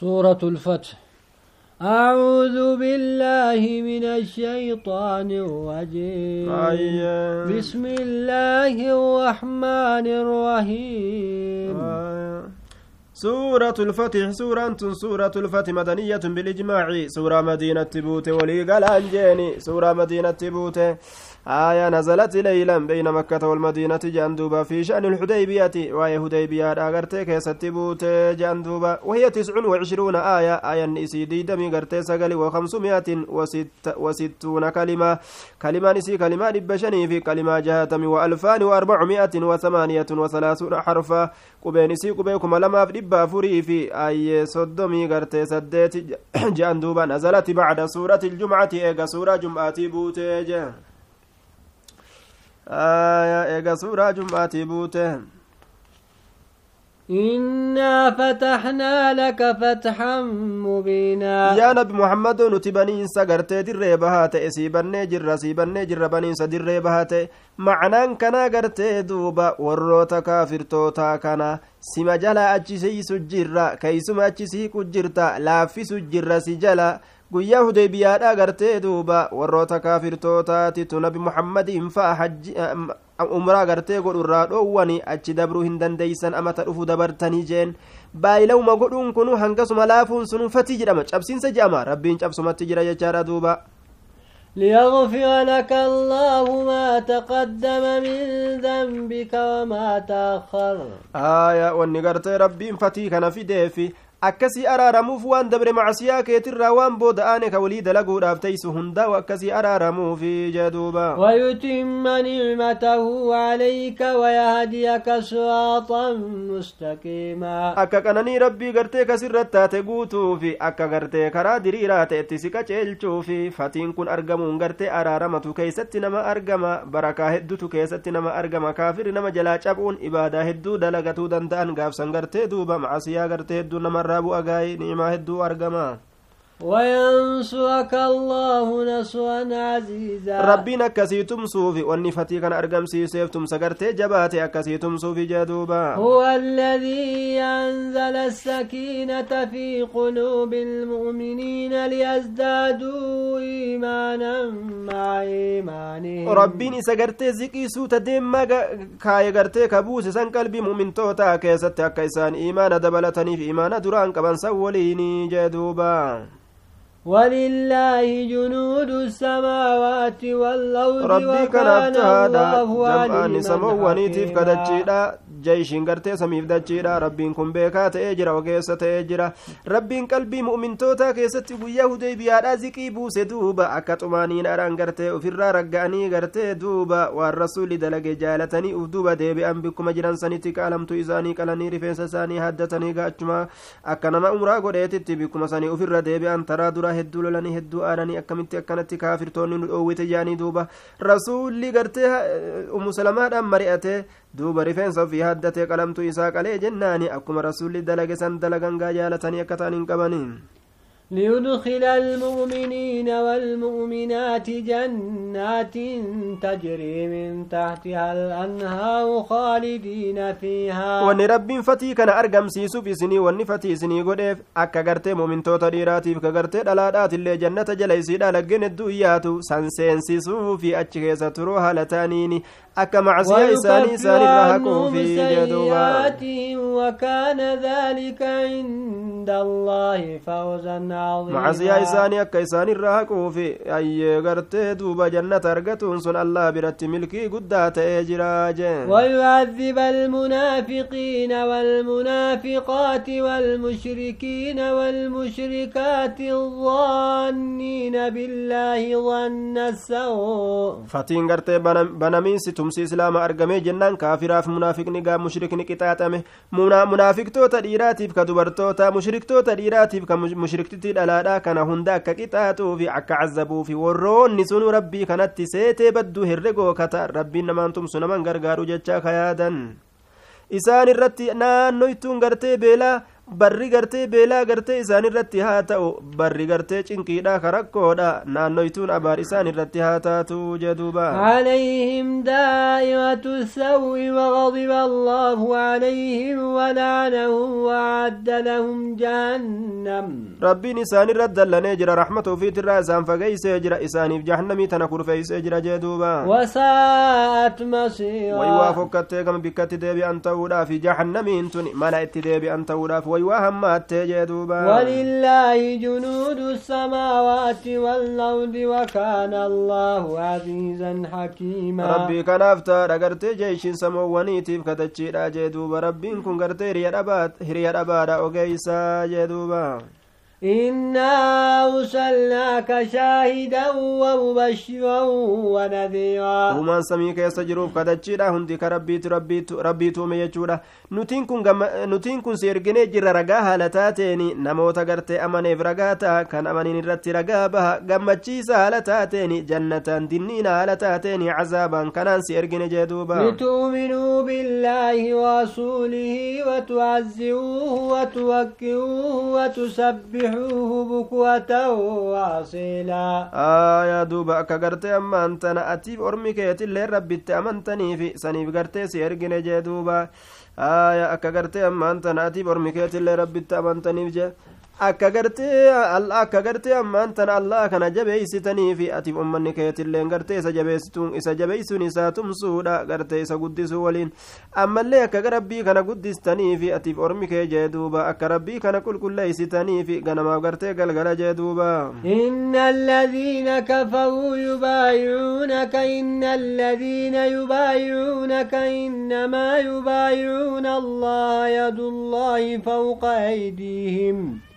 سورة الفتح. أعوذ بالله من الشيطان الرجيم. آية. بسم الله الرحمن الرحيم. آية. سورة الفتح سورة سورة الفتح مدنية بالإجماع. سورة مدينة بوت ولي قال سورة مدينة بوت آية نزلت ليلا بين مكة والمدينة جندوبا في شأن الحديبية وهي حديبية أغرتي كيست بوت جندوبا وهي تسع وعشرون آية آية نسي دي دمي غرتي سقل وخمسمائة وست وستون كلمة. كلمة نسي كلمة نبشني في كلمة جهاتم وألفان وأربعمائة وثمانية وثلاثون حرفا. قبين سي قبيكم لما في دبا فري في أي صدمي غرتي سديت جندوبا نزلت بعد سورة الجمعة إيغا سورة جمعة بوت جه. آية إيجا سورة جمعة بوته إنا فتحنا لك فتحا مبينا يا نبي محمد نتبني سقرت در بهات سيبني جر سيبني جر بني سدر بهات معنى كنا قرت دوبا وروتا كافر توتا كنا سما جلا أجسي سجر كيسما أجسي كجرتا لافي سجر سجلا guyyaa hudeybiyaadha gartee duuba warroota kaafirtootaatitu nabi muhammadiin fa'a umraa gartee godhu irraa dhoowwani achi dabruu hin dandeeysan amata dhufu dabartanii jeen baay'ilawuma godhuun kunu hangasuma laafuun sunu fatii jedhama cabsiinsa jedhama rabbiin cabsumatti jira jechaadha duuba ليغفر لك الله ما تقدم من ذنبك وما تأخر آية ونقرت ربي فتي كان في ديفي akkasii araaramuuf waan dabre macsiyaa keetirraa waan booda'aane ka walii dalaguudhaaf teysu hundaa'u akkasii araaramuufi jeduuba ويتم نعمته عليك ويهديك صراطا مستقيما akka qananii rabbii gartee kasirratti taate guutuufi akka gartee karaa diriiraa ta'etti si qaceelchuufi fatiin kun argamuun gartee araaramatu keeysatti nama argama barakaa heddutu keessatti nama argama kaafiri nama jalaa cabuun ibaadaa hedduu dalagatuu danda'an gaafsan gartee duuba macsiyaa gartee hedduu nama bu'a gaa'ii ni'imaa hedduu argama وينصرك الله نصرا عزيزا. ربنا أكسي تمسوفي والنفتي كان أرقم سيسيف تمسكرتي جباتي أكسي تمسوفي جدوبا. هو الذي أنزل السكينة في قلوب المؤمنين ليزدادوا إيمانا مع إيمانهم. ربين سكرتي زكي سوتا ديما كاي غرتي كبوس سن قلبي مؤمن توتا كيست أكيسان إيمان دبلتني في إيمان دران كبان سوليني جدوبا. ولله جنود السماوات والأرض ربي كان جمعان سموانيتيف jeeshiin gartee samiif dachiidha rabbiin kun beekaa ta'ee jira ogeessa ta'ee jira rabbiin qalbii mu'mintootaa keessatti guyyaa hudeybiyaadhaa ziqii buuse duuba akka xumaaniinaadhaan gartee ofirraa ragga'anii gartee duuba waan rasuulli dalage jaalatanii uf duuba deebi'an bikkuma jiran sanitti qaalamtu isaanii qalanii rifeensa isaanii haddatanii gaachuma akka nama umraa godheetitti bikkuma sanii ofirra deebi'an taraa dura hedduu lolanii hedduu aadanii akkamitti akkanatti kaafirtoonni nu dhoowwite jaanii duuba rasuulli gartee umusalamaadhaan mari'ate duuba rifeensa ofii haddatee qalamtu isaa qalee jennaani akkuma rasuulli dalage san dalagangaa jaalatanii akka ta'an hin qabaniin ليدخل المؤمنين والمؤمنات جنات تجري من تحتها الأنهار خالدين فيها wanni rabbiin fatii kana argamsiisuuf isinii wanni fatii isinii godheef akka gartee mumintoota dhiiraatiif ka gartee dhalaadhaatillee jannata jala isiidha laggeen hedduu iyyaatu san seensisuu fi achi keessa turuu haala ta'aniini akka macsiyaa isaanii isaanirra haquu fi jedhuuba وكان ذلك عند الله فوزا macasiyaa isaanii akka isaan irraa haquufi ayyee gartee duuba jannata argatuun sun allah biratti milkii guddaa ta'ee jira jeen ويعذب المنافقين والمنافقات والمشركين والمشركات الظانين بالله ظن السوء fatiin gartee banamiinsi tumsi islaama argamee jennaan kaafiraaf munaafiqni gaa mushrikni qixaaxame. Munaafiqtoota dhiiraatiif ka dubartoota mushriktoota dhiiraatiif ka mushriktitti dhalaadha kana hunda akka qixaaxuufi akka cazabuufi warroonni sun rabbii kanatti seetee badduu herregoo kata rabbiin namaan tumsu naman gargaaru jechaa ka yaadan. Isaan irratti naannoytuun gartee beelaa barri gartee beelaa gartee isaan irratti haa ta'u barri gartee cinqiidha ka rakkoodha naannoytuun abaar isaan irratti haa taatu jeduuba عليهم دائرة السوء وغضب الله عليهم ولعنهم وأعد لهم جهنم rabbiin isaan irra dallanee jira raxmata ufiitirraa isaan fageeysee jira isaaniif jahannamii tana kurfeeysee jira jeduuba وساءت way waa مصيرا fokkattee gama bikkatti deebi'an ta'uudhaaf jahannamiin tun mana itti deebi'an ta'uudhaaf way waa hammaattee jeduuba ولله جنود السماوات والأرض وكان الله عزيزا حكيما rabbii kanaaf taadha gartee jeeshiin samoowwaniitiif katachiidha jee duuba rabbiin kun gartee hiriya jee duuba إنا أرسلناك شاهدا ومبشرا ونذيرا jechuudha nutiin kun gamma- nutiin kun si erginee jirra ragaa haala taateeni namoota gartee amaneef ragaa ta'a kan amaniin irratti ragaa baha gammachiisa haala taateeni jannataan dinniina haala taateeni cazaabaan kanaan si ergine jee duuba لتؤمنوا بالله ورسوله وتعزروه وتوكروه وتسبحوه بكرة وأصيلا aayaa duuba akka gartee ammaan tana atiif ormi keetillee rabbitti amantaniifi saniif gartee si ergine jee duuba aayaa akka gartee ammaan tana atiif ormi keetillee rabbitti amantaniif jee akka gartee akka gartee ammaan tana allah kana jabeeysitaniifi atiif ummanni keetillee gartee isa jabeessituun isa jabeeysuun isaa tumsuudha gartee isa guddisuu waliin ammallee akka rabbii kana guddistaniifi atiif ormi kee jee duuba akka rabbii kana qulqulleeysitaniifi ganamaaf gartee galgala jee duuba إن الذين كفروا يبايعونك إن الذين يبايعونك إنما يبايعون الله يد الله فوق أيديهم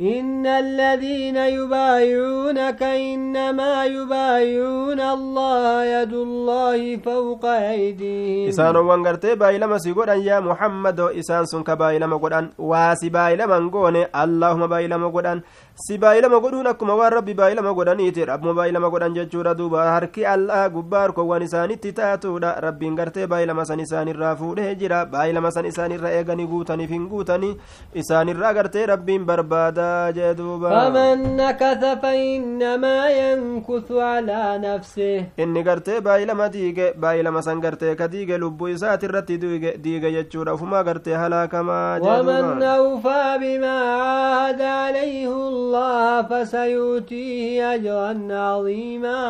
إن الذين يبايعونك إنما يبايعون الله يد الله فوق أيديهم. إسان وان غرتي باي لما سيقولن يا محمد إسان سنك باي لما قولن واسي باي اللهم باي لما قولن si baay'ilama godhuun akkuma waan rabbi baay'ilama godhaniiti rabbuma baay'ilama godhan jechuudha duuba harki allah gubbaa harkowwan isaanitti taatuudha rabbiin gartee baay'ilama san isaanirraa fuudhee jira baay'ilama san isaanirra eeganii guutaniif hin guutanii isaanirraa gartee rabbiin barbaada jee duuba فمن نكث فإنما ينكث على نفسه inni gartee baay'ilama diige baay'ilama san gartee ka diige lubbuu isaati irratti diige jechuudha ufumaa gartee halaakamaa jee الله فسيؤتيه أجرا عظيما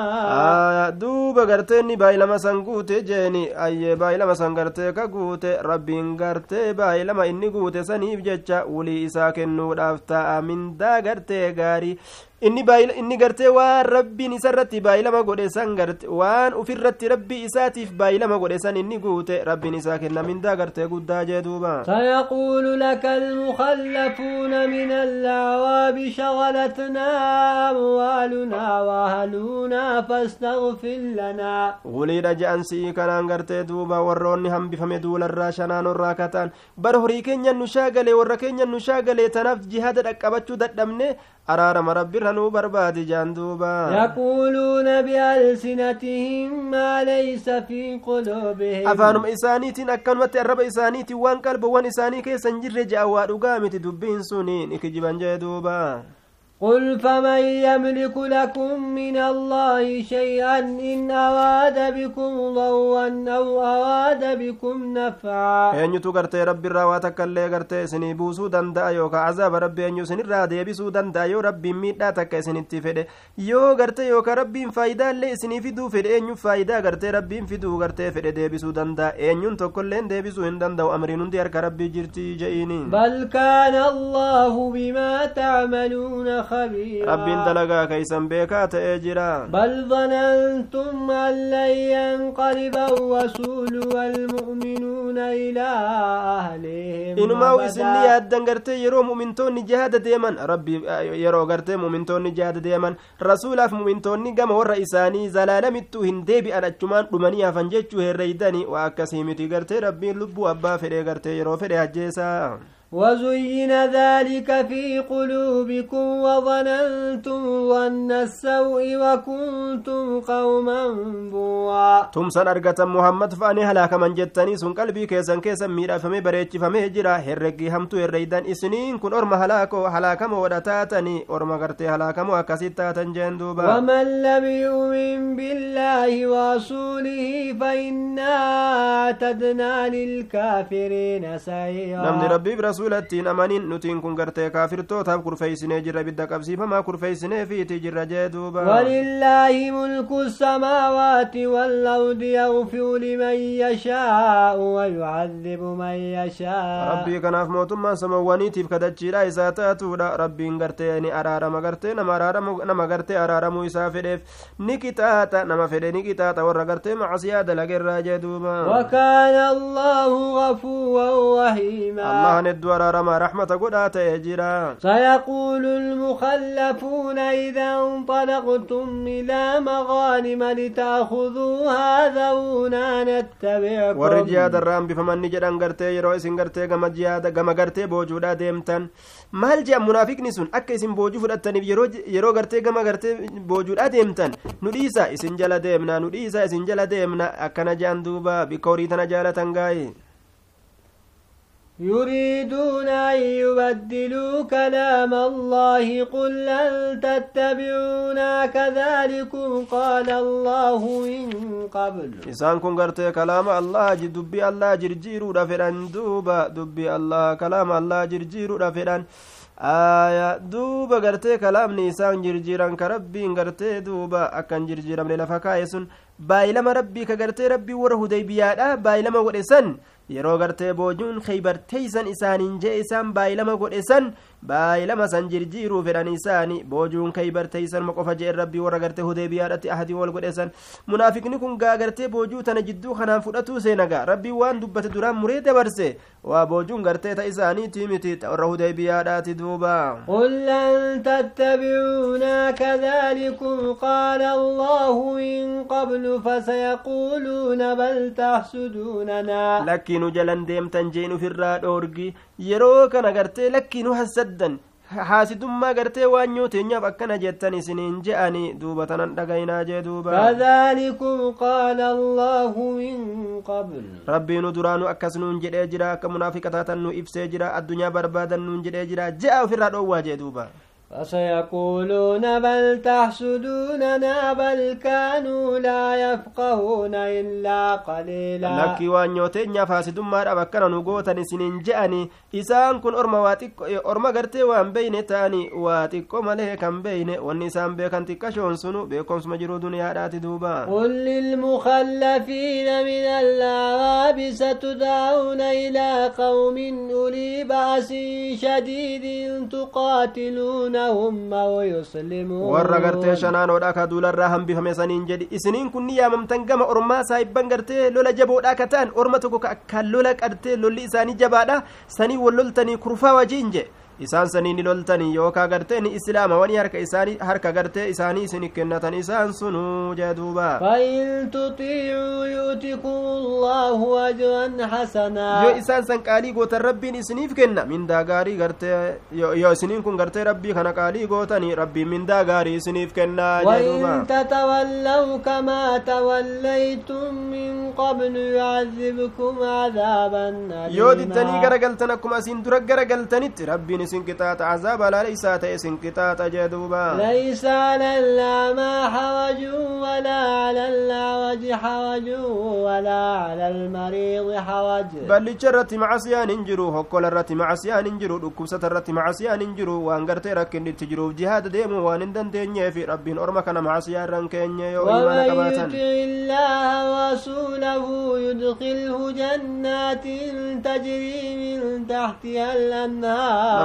duuba gartee inni baay'ilama san guute jeeni ayyee baay'ilama san gartee ka guute rabbiin gartee baay'ilama inni guute saniif jecha wulii isaa kennuudhaaf ta'a mindaa gartee gaarii inni gartee waan rabbiin isa irratti baay'ilama godhe garte waan ufirratti rabbii isaatiif baay'ilama godhe inni guute rabbiin isaa kenna. Mindaa gartee guddaa jee duuba. Sayaquulu laka almukhallafuuna min allaawaabi shagalatnaa amwaalunaa waahaluunaa fastagfir lanaa guliidha si'ii kanaan gartee duuba warroonni hambifame duularraa shanaan orraa kataan. Bara horii keenya nu shaagalee warra keenya nu shaagalee tanaaf jihada dhaqqabachuu dadhabne araarama rabbi barbaadi jaan duuba يقولون بألسنتهم ما ليس في قلوبهم afaanuma isaaniitiin akkanumatti arraba isaaniitiin waan qalbawwan isaanii keessa hin jirre je'a waa dhugaa miti dubbiin suniin ikijiban jee duuba قل فمن يملك لكم من الله شيئا إن أراد بكم ضرا أو أراد بكم نفعا eenyutu gartee rabbiirraa waa takka illee gartee isinii buusuu danda'a yookaan azaaba rabbi eenyu isinirraa deebisuu danda'a yoo rabbiin miidhaa takka isinitti fedhe yoo gartee yookaan rabbiin faayidaa illee isinii fiduu fedhe eenyu faayidaa gartee rabbiin fiduu gartee fedhe deebisuu danda'a eenyuun tokkollee deebisuu hin danda'u amriin hundi harka rabbii jirti je'iini بل كان الله بما تعملون خبيرا dalagaa keeysan beekaa ta'ee jira بل ظننتم أن لن ينقلب الرسول والمؤمنون إلى أهلهم isinni أبدا yaaddan gartee yeroo mumintoonni jihaada deeman rabbi yeroo gartee mumintoonni jihaada deeman rasuulaaf mumintoonni gama warra isaanii zalaalamittuu hin deebi'an achumaan dhumanii hafan jechuu herreeydani waa akkasii miti gartee rabbiin lubbuu abbaa fedhee gartee yeroo fedhe ajjeesaa وزين ذلك في قلوبكم وظننتم ظن السوء وكنتم قوما بوا تمسن أرقة محمد فأني هلاك من جتني سن قلبي كيسن كيسن ميرا فمي بريتش فمي جرا هرقي همتو الريدان إسنين كن أرم هلاكو هلاكم ودتاتني. أرم غرتي هلاكم وكسيتاتن جندوبا. ومن لم يؤمن بالله ورسوله فإنا أعتدنا للكافرين سعيرا. نمني ربي برسول rasuulattiin amanin nutiin kun gartee kaafirtootaaf kurfeeysinee jirra bidda qabsiifamaa kurfeeysinee fiiti jirra jee duuba walillaahi mulku samaawaati waalardi yaghfiru liman yashaa'u wayucadibu man yashaa rabbii kanaaf mootummaan samawwaniitiif kadachiidha isaa taatuudha rabbiin gartee ni araarama gartee nama gartee araaramuu isaa fedheef ni qixaaxa nama fedhe ni qixaaxa warra gartee macasiyaa dalagerraa jee duuba wakaana allaahu gafuuran rahiima allahan hedduu araarama rahmata godhaa ta'e jira سيقول المخلفون إذا انطلقتم إلى مغانم لتأخذوها ذرونا نتبعكم bifamanni jedhan gartee yeroo isin gartee gama jihaada gama gartee boojuudha deemtan maal jedhan munaafiqni sun akka isin boojuu fudhattaniif yeroo gartee gama gartee boojuudha deemtan nu dhiisa isin jala deemna nu dhiisa isin jala deemna akkana jedhan duuba bikka horii tana jaalatan gaaye يريدون أن يبدلوا كلام الله قل لن تتبعونا كذلكم قال الله من قبل إسان كن قرتي كلام الله دبي الله جرجيرو دفران دوبا دبي الله كلام الله جرجيرو kalaamni isaan jirjiiran ka rabbiin gartee duuba akkan jirjiiramne lafa kaa'e sun baay'ilama rabbii ka gartee rabbii warra hudaybiyaadha baay'ilama godhe san yeroo gartee boojuun kheybarteeysan isaaniin jee isaan baay'ilama godhe san baay'ilama san jirjiiruu fedhan isaani boojuun kheybarteeysan maqofa jeen rabbii warra gartee hudeebiyaadhatti ahadii wal godhe san munaafiqni kun gaa gartee boojuu tana jidduu kanaan fudhatuu seenagaa rabbii waan dubbate duraan muree dabarse waa boojuun gartee ta isaaniitii miti warra hudeebiyaadhaati duuba قل لن تتبعونا كذلكم قال الله من قبل فسيقولون بل تحسدوننا لكن nu jalan deemtan jeen ufirraa dhoorgi yeroo kana gartee lakkii nu hasaddan haasidummaa gartee waan nyooteenyaaf akkana jettan isiniin je'ani duuba tanan dhagaynaa jee duuba kadhalikum qaala allaahu min qabl rabbii nu duraanu akkas nuun jedhee jira akka munaafiqataatan nu ibsee jira addunyaa barbaadan nuun jedhee jira je'a ofirraa dhoowwaa jee duuba فسيقولون بل تحسدوننا بل كانوا لا يفقهون إلا قليلا. لكي وان نيوتين فاسد ما أبكنا نقوتا سنين جأني إسان كن أرما واتك أرما قرتي وان بين تاني واتك مليه كان بين والنسان بيكن تكشون سنو بيكم سمجرو دنيا رات دوبا قل للمخلفين من الأعراب ستدعون إلى قوم أولي بأس شديد تقاتلون يخشونهم أو يسلمون warra gartee shanaanoodha ka duularraa hambifame saniin jedhi isiniin kun ni yaamamtan gama ormaa saahibban gartee lola jaboodha ka ta'an orma tokko ka akkaan lola qartee lolli isaanii jabaadha sanii wal isaan sanii ni loltanii yookaa gartee ni islaama wani harka isaanii harka gartee isaanii isin kennatan isaan sunuu jee duuba فإن تطيعوا يؤتكم الله أجرا حسنا yoo isaan san qaalii gootan rabbiin isiniif kenna mindaa gaarii gartee yoo isiniin kun gartee rabbii kana qaalii gootanii rabbiin mindaa gaarii isiniif duuba وإن تتولوا كما توليتم من قبل يعذبكم عذابا yoo أليما garagaltan akkuma isin dura garagaltanitti rabbiin laaleysaa ta'e isin qixaaxa jee duuba ليس على الأعمى حرج ولا على الأعرج حرج ولا على المريض حرج macasiyaan hin jiru dhukkubsata irratti macasiyaan hin jiru waan gartee rakkinni itti jiruuf jihaada deemuu waan hin dandeenyeef rabbiin orma kana macasiyaa irran keenye yoo imaana ومن يطع الله ورسوله يدخله جنات تجري من تحتها الأنهار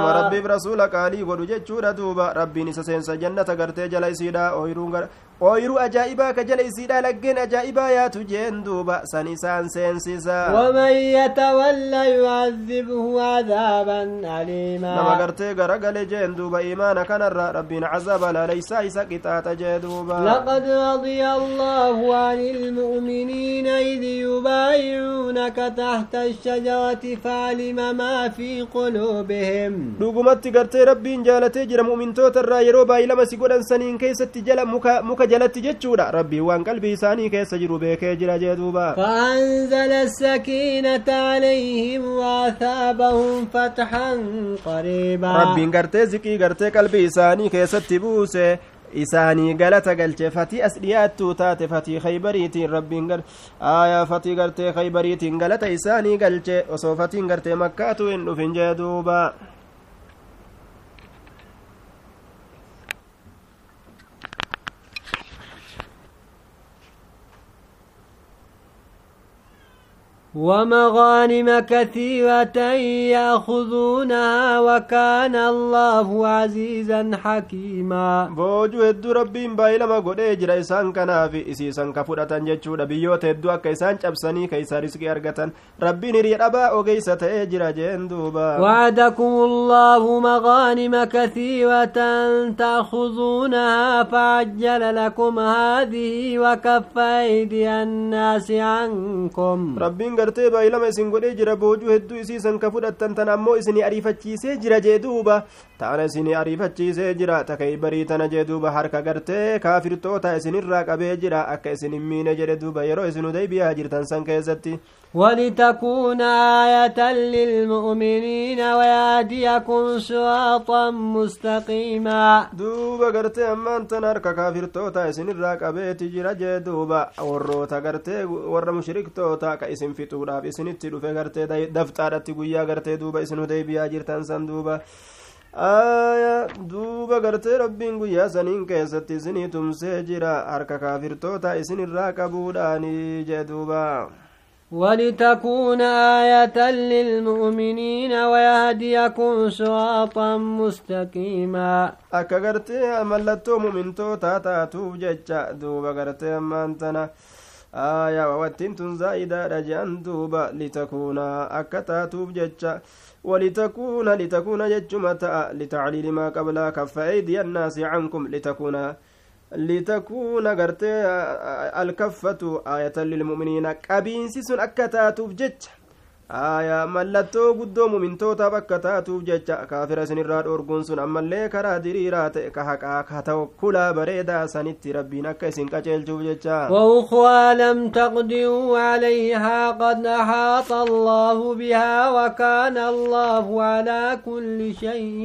qaalii godhu jechuudha duuba rabbiin isa seensa jannata gartee jala isiidha ooyiruun gar- ooyiruu ajaa'ibaa ka jala isiidha laggeen ajaa'ibaa yaatu jeen duuba san isaan seensisa ومن يتولى يعذبه عذابا أليما nama gartee garagale jeen duuba imaana kanarra rabbiin cazaba laleysaa isa qixaaxa jee duuba لقد رضي الله عن المؤمنين إذ يبايعونك تحت الشجرة فعلم ما في قلوبهم dhugumatti gartee rabbiin jaalatee jira mu'mintoota irraa yeroo baay'ilama si godhan saniin keessatti jala muka jalatti jechuudha rabbiin waan qalbii isaanii keessa jiru beekee jira jee duuba فأنزل السكينة عليهم وأثابهم فتحا قريبا rabbiin gartee ziqii gartee qalbii isaanii keessatti buuse isaanii galata galche fatii as dhiyaattuu taate fatii kaybariitiin rabbiin gar aayaa fatii gartee kaybariitiin galata isaanii galche osoo fatiin gartee makkaatu hin dhufin jee duuba ومغانم كثيرة يأخذونها وكان الله عزيزا حكيما. بوجو هدو ربين بايلا ما قد اجرا إسان كنا في اسي اسان كفورة تنجيشو ربيو تدو اكيسان چبساني كيسا رسكي ارغتان ربين ري ربا أو قيسة جندوبا وعدكم الله مغانم كثيرة تأخذونها فعجل لكم هذه وكف أيدي الناس عنكم. ربين gartee baay'ilama isin godhee jira boojuu hedduu isiisan ka fudhattan tan ammoo isinii ariifachiisee jira jee duuba ta'ana isinii ariifachiisee jira takay barii tana jee duuba harka gartee kaafirtoota isinirraa qabee jira akka isin hin miine jedhe duuba yeroo isin hudaybiyaa jirtan san keessatti ولتكون آية للمؤمنين ويهديكم صراطا مستقيما duuba gartee ammaan tan harka kaafirtoota isinirraa qabeeti jira jee duuba warroota gartee warra mushriktoota ka isin fixuudhaaf isinitti dhufe gartee dafxaadhatti guyyaa gartee duuba isin hudaybiyaa jirtan san duuba aya duuba gartee rabbiin guyyaa saniin keessatti isinii tumsee jira harka kaafirtoota isinirraa qabuudhaani jee duuba ولتكون آية للمؤمنين ويهديكم صراطا مستقيما akka gartee mallattoo mumintootaa taatuuf jecha duuba gartee ammaan tana aayaa wawattiin tun zaa'idaadha je'an duuba litakuuna akka taatuuf ولتكون لتكون تاء لتعليل ما قبلها كف أيدي الناس عنكم لتكون لتكون غرتي الكفة آية للمؤمنين قبينسي سن أكتاتوف جج aayaa mallattoo guddoo mumintootaaf akka taatuuf jecha kaafira isinirraa dhoorguun sun ammallee karaa diriiraa ta'e ka haqaa ka tawakkulaa bareedaa sanitti rabbiin akka isin qaceelchuuf jecha وأخرى لم تقدروا عليها قد أحاط الله بها وكان الله على كل شيء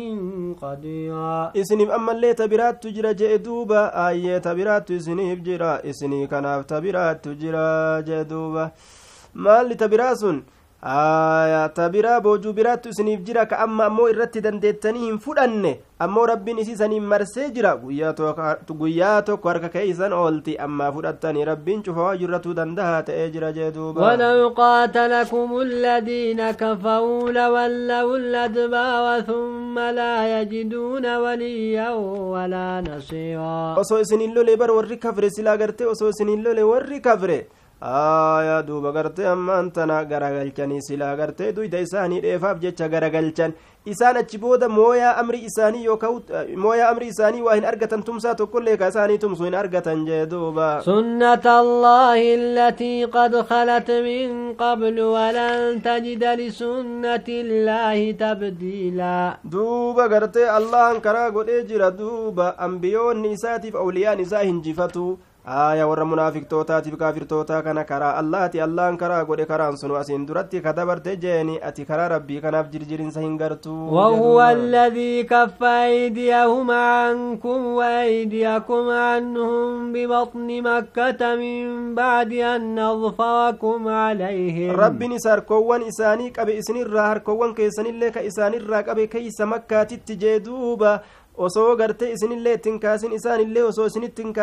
قديرا isiniif ammallee tabiraattu jira je'e duuba aayyee tabiraattu isiniif jira isinii kanaaf tabiraattu jira je'e duuba maalli tabiraa sun ta biraa boojuu biraattu isiniif jira ka amma ammoo irratti dandeettanii hin fudhanne. Ammoo rabbiin isii marsee jira. Guyyaa tokko harka keeysan oolti. Ammaa fudhattanii rabbiin cufawaa jirratuu dandahaa ta'ee jira jeeduuba walaw qaatalakum alladiina kafaruu lawallaw ladbaara thumma laa yajiduuna waliyyan walaa nasiiraa. Osoo isiniin lole bar warri kafre silaa garte osoo isiniin lole warri kafre. Aayaa duuba gartee ammaan tana garagalchanii silaa gartee duyda isaanii dheefaaf jecha garagalchan isaan achi booda mooyaa amri isaanii yookaan mooyaa amri isaanii waa hin argatan tumsaa tokkollee ka isaanii tumsu hin argatan jee duuba سنة الله التي قد خلت من قبل ولن تجد لسنة الله تبديلا duuba gartee allahan karaa godhee jira duuba ambiyoonni isaatiif awliyaan isaa hinjifatu aaya warra munaafiqtootaatiif kaafirtootaa kana karaa allaati allahan karaa godhe karaan sunu asiin duratti ka dabarte jeeni ati karaa rabbii kanaaf jirjirinsa hin gartu وهو الذي كف أيديهم عنكم وأيديكم عنهم ببطن مكة من بعد أن أظفركم عليهم rabbiin isa harkoowwan isaanii qabe isinirraa harkoowwan keessanillee ka isaanirraa qabe keeysa makkaatitti jee duuba osoo gartee isinillee ittiin kaasin isaanillee osoo isinitti hin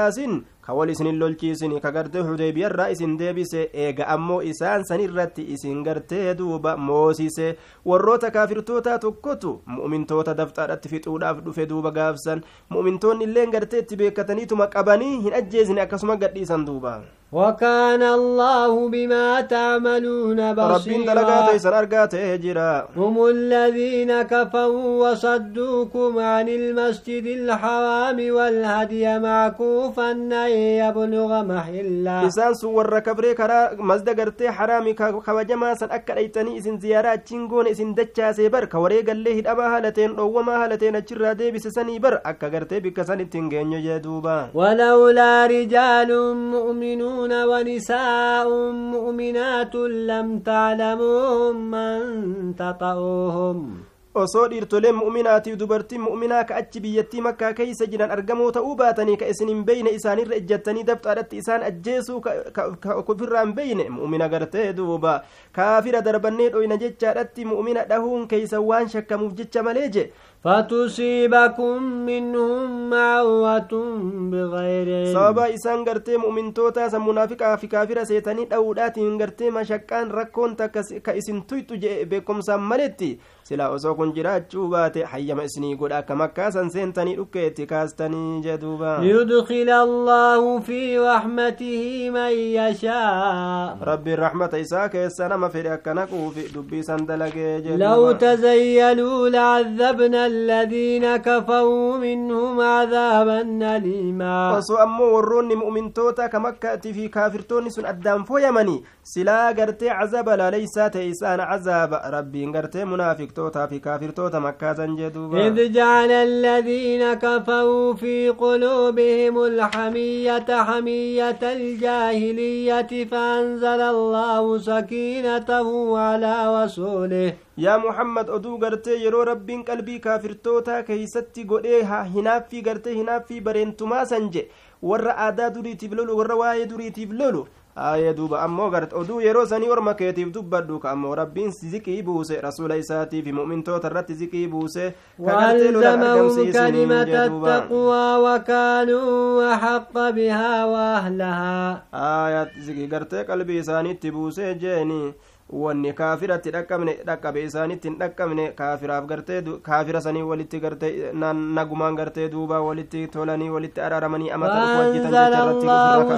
kaasin kawal isinin lolchiisini ka gartee hudeybiyarraa isin deebise eega ammoo isaan san irratti isin gartee duuba moosise warroota kaafirtootaa tokkotu mu'mintoota dafxaadhatti fixuudhaaf dhufe duuba gaafsan mu'mintoonni illeen gartee itti beekataniituma qabanii hin ajjeesine akkasuma gadhiisan duuba وكان الله بما تعملون بصيرا هم الذين كفروا وصدوكم عن المسجد الحرام والهدي معكوفا أن يبلغ محلا. إسان سور كبري كرا مزد قرتي حرامي كوجما سن أكا أيتني. إسن زيارات تشنغون إسن دجا سيبر. كوري له الأبا هالتين أوما هالتين. أجرا دي بسسني بر أكا قرتي بكسن تنجين يجدوبا. ولولا رجال مؤمنون ونساء مؤمنات لم تعلموهم أن تطؤوهم osoo dhiirtoleen mu'minaatiif dubartiin mu'minaa ka achi biyyattii makkaa keeysa jiran argamoo ta'uu baatanii ka isin hin beyne isaanirra ejjattanii dabxaadhatti isaan ajjeesuu kufirraa hin beyne mu'mina gartee duuba kaafira darbannee dhoyna jechaadhatti mu'mina dhahuun keeysa waan shakkamuuf jecha malee je فتصيبكم منهم معوة بغير mu'mintoota san munaafiqaa fi kaafira seetanii dha'uudhaatiin gartee mashakkaan rakkoon takka ka isin tuyxu jee beekomsaan maletti silaa osoo kun jiraachuu baate hayyama isinii godha akka makkaasan seentanii dhukkeetti kaastanii jeduuba liyudkila allaahu fi raxmatihi man yashaa rabbiin raxmata isaa keessa nama fedhe akka naquufi dubbiisan dalagee jedlaw tazayyaluu lacadabna الذين كفروا منهم عذابا أليما osoo ammoo warroonni mu'mintoota ka makkaati fi kaafirtoonni sun addaan fooyamanii silaa gartee cazaba laaleysaa ta'e isaan cazaaba rabbiin gartee munaafiqtootaa fi kaafirtoota makkaasan jedhuuba إذ جعل الذين كفروا في قلوبهم الحمية حمية الجاهلية فأنزل الله سكينته على رسوله yaa muhammad oduu gartee yeroo rabbiin qalbii kaafirtootaa keeysatti godhee hinaaffii gartee hinaaffii bareentumaa san je warra aadaa duriitiif lolu warra waa'ee duriitiif lolu aayee duuba ammoo garte oduu yeroo sanii orma keetiif dubbadhu ka ammoo rabbiin ziqii buuse rasuula isaatiif mu'mintoota irratti ziqii buuse وألزمهم كلمة التقوى وكانوا أحق بها وأهلها آيات زكي قرتي قلبي ساني تبوسي جيني wanni kaafiratti dhaqqabne dhaqqabe isaanitti hin dhaqqabne kaafiraaf gartee kaafira sanii walitti gartee nagumaan gartee duuba walitti tolanii walitti araaramanii amata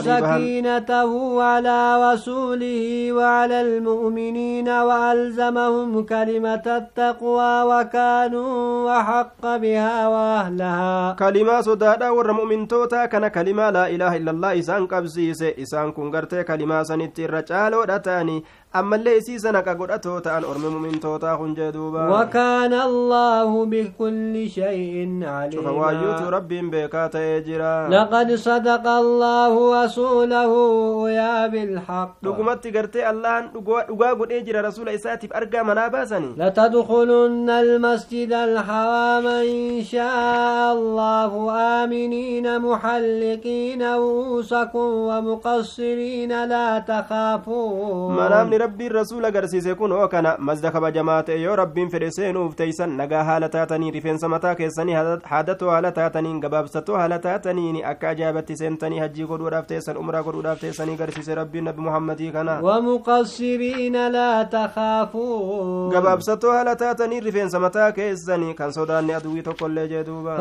سكينته على رسوله وعلى المؤمنين وألزمهم كلمة التقوى وكانوا أحق بها وأهلها كلمة صدادا ور مؤمن توتا كان كلمة لا إله إلا الله إسان قبسيس إسان كن كلمة سنتي رجالو دتاني ammallee isii sana ka godhatoo ta'an ormi mumintootaa kun jee duuba wakaana allaahu bikulli shay'in cufa waayyuutu rabbiin beekaa ta'ee jira laqad sadaqa allaahu rasuulahu yaa bilhaq dhugumatti gartee allahan dhugaa godhee jira rasuula isaatiif argaa manaa baasani latadkulunna almasjida alharaama in shaa allahu aaminiina muxalliqiina ru'uusakum wamuqassiriina laa takaafuun rabbiin rasuula agarsiise kun oo kana mazda kabajamaa ta'e yoo rabbiin fedhe seenuuf teeysan nagaa haala taatanii rifeensa mataa keessanii haadatoo haala taataniin gabaabsatoo haala taataniin akka ajaa'ibatti seentanii hajjii godhuudhaaf teessan umraa godhuudhaaf teessanii agarsiise rabbiin nabi muhammadii kana wamuqassiriina laa takaafuun gabaabsatoo haala taatanii rifeensa mataa keessanii kan sodaanne aduwii tokkollee jee duuba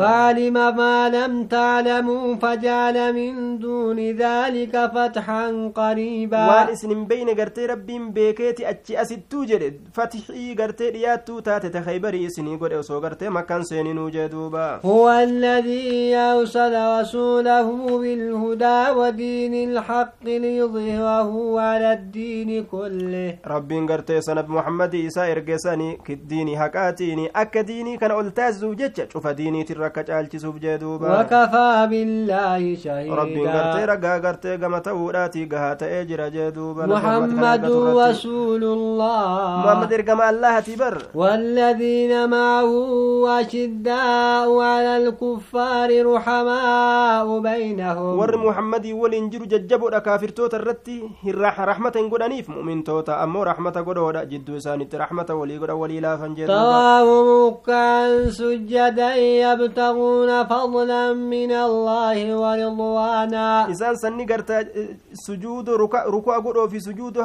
وان اسن بين غرتي ربين beekeeti achi asittuu jedhe fatixii gartee dhiyaattuu taate ta khaybarii isinii godhe osoo gartee makkan seeninuu jee duuba. هو الذي أرسل رسوله بالهدى ودين الحق ليظهره على الدين كله ربين قرتي سنب محمد إيسا إرقساني كديني حقاتيني أكا ديني كان ألتازو جتش شوف ديني تركا جالتسوف جدوبا وكفى بالله شهيدا ربين قرتي رقا قرتي قمته وراتي قهات إجرا جدوبا محمد رسول الله. محمد إرقم الله تبر. والذين معه أشداء على الكفار رحماء بينهم. ور محمد ولين جرو ججبو كافر توتا الرتي الرح رحمة قدنيف مؤمن توتا أمو رحمة قدودا جدو سانت رحمة ولي قد ولي لا فنجد. تواهم ركعا سجدا يبتغون فضلا من الله ورضوانا. إسان سني قرتا سجود ركوع قدو في سجود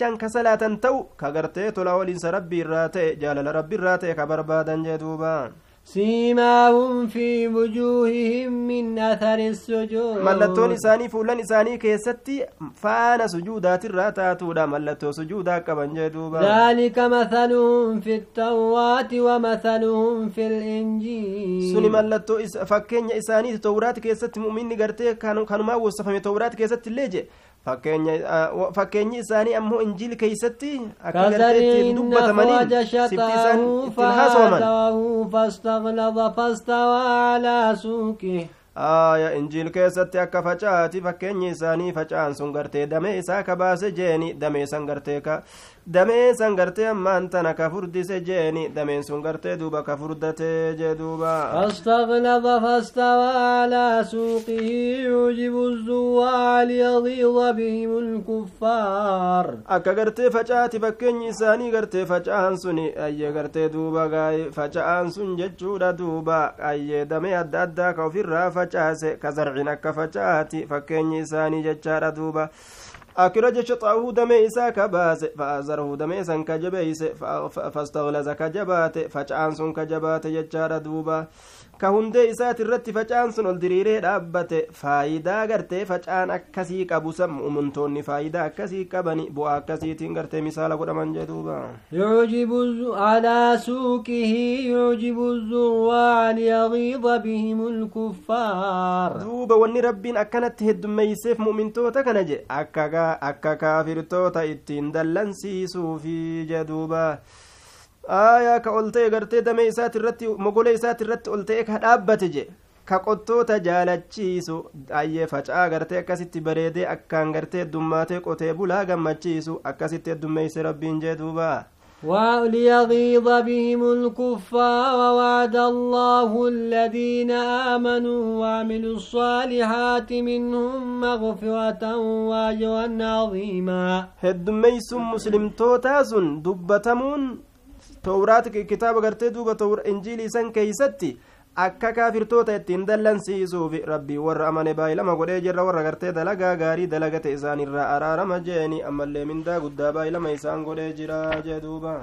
حالة أن جتشان كسلاة تو كقرتي تولا ولين ربي الراتي جالل ربي الراتي كبربادا جدوبا سيماهم في وجوههم من أثر السجود ملتون إساني فولن إساني كيستي فانا سجودات الراتاتودا ملتو سجودا كبن جدوبا ذلك مثلهم في التوراة ومثلهم في الإنجيل سني ملتو فكين إساني تورات كيست مؤمن قرتي كانوا كانوا ما وصفهم تورات كيست الليجي fakkeenyi isaanii ammoo injiil keeysatti akka gartee ittiin dubbatamaniin sifti isaan ittiin haasawaman aaya injiil keessatti akka facaati fakkeenyi isaanii facaan sun gartee damee isaa ka baase jeeni damee san gartee ka damee san gartee ammaan tana ka furdise jeeni dameen sun gartee duuba ka furdatee jee duuba فاستغلظ فاستوى على سوقه يعجب الزواع ليغيظ بهم الكفار akka gartee facaati fakkeenyi isaanii gartee faca'an suni ayyee gartee duuba gaay faca'an sun jechuudha duuba ayyee damee adda addaa ka ofirraa facaase ka zarcin akka facaati fakkeenyi isaanii jechaadha duuba akira jecha xaa'uu damee isaa ka baase fa'azarahu damee san ka jabeeyse fastaglaza ka jabaate faca'aan sun ka jabaate jechaadha duuba ka hundee isaati irratti facaan sun ol diriiree dhaabbate faayidaa gartee facaan akkasii qabu san mu'mintoonni faayidaa akkasii qabani bu'aa akkasiitiin gartee misaala godhaman jedhuuba يعجب على سوقه يعجب الزراع ليغيظ بهم الكفار duuba wanni rabbiin akkanatti heddummeeyseef mu'mintoota kana je akka kaafirtoota ittiin dallansiisuufi jedhuuba aayaa ka ol ta'e gartee damee isaati irratti mogola isaati irratti ol ta'e ka dhaabbate je ka qottoota jaalachiisu ayyee faca'aa gartee akkasitti bareedee akkaan gartee heddummaatee qotee bulaa gammachiisu akkasitti heddummeeyse rabbiin jee duuba وليغيظ بهم الكفار وعد الله الذين آمنوا وعملوا الصالحات منهم مغفرة وأجرا عظيما هدميس مسلم توتاسن دبتمون towraat kitaaba gartee duuba injiilii san keeysatti akka kaafirtoota ittiin dallansiisuuf rabbii warra amane baay'ilama godhee jirra warra gartee dalagaa gaarii dalagate isaanirraa araarama jeeni ammallee mindaa guddaa baay'ilama isaan godhee jira jee duuba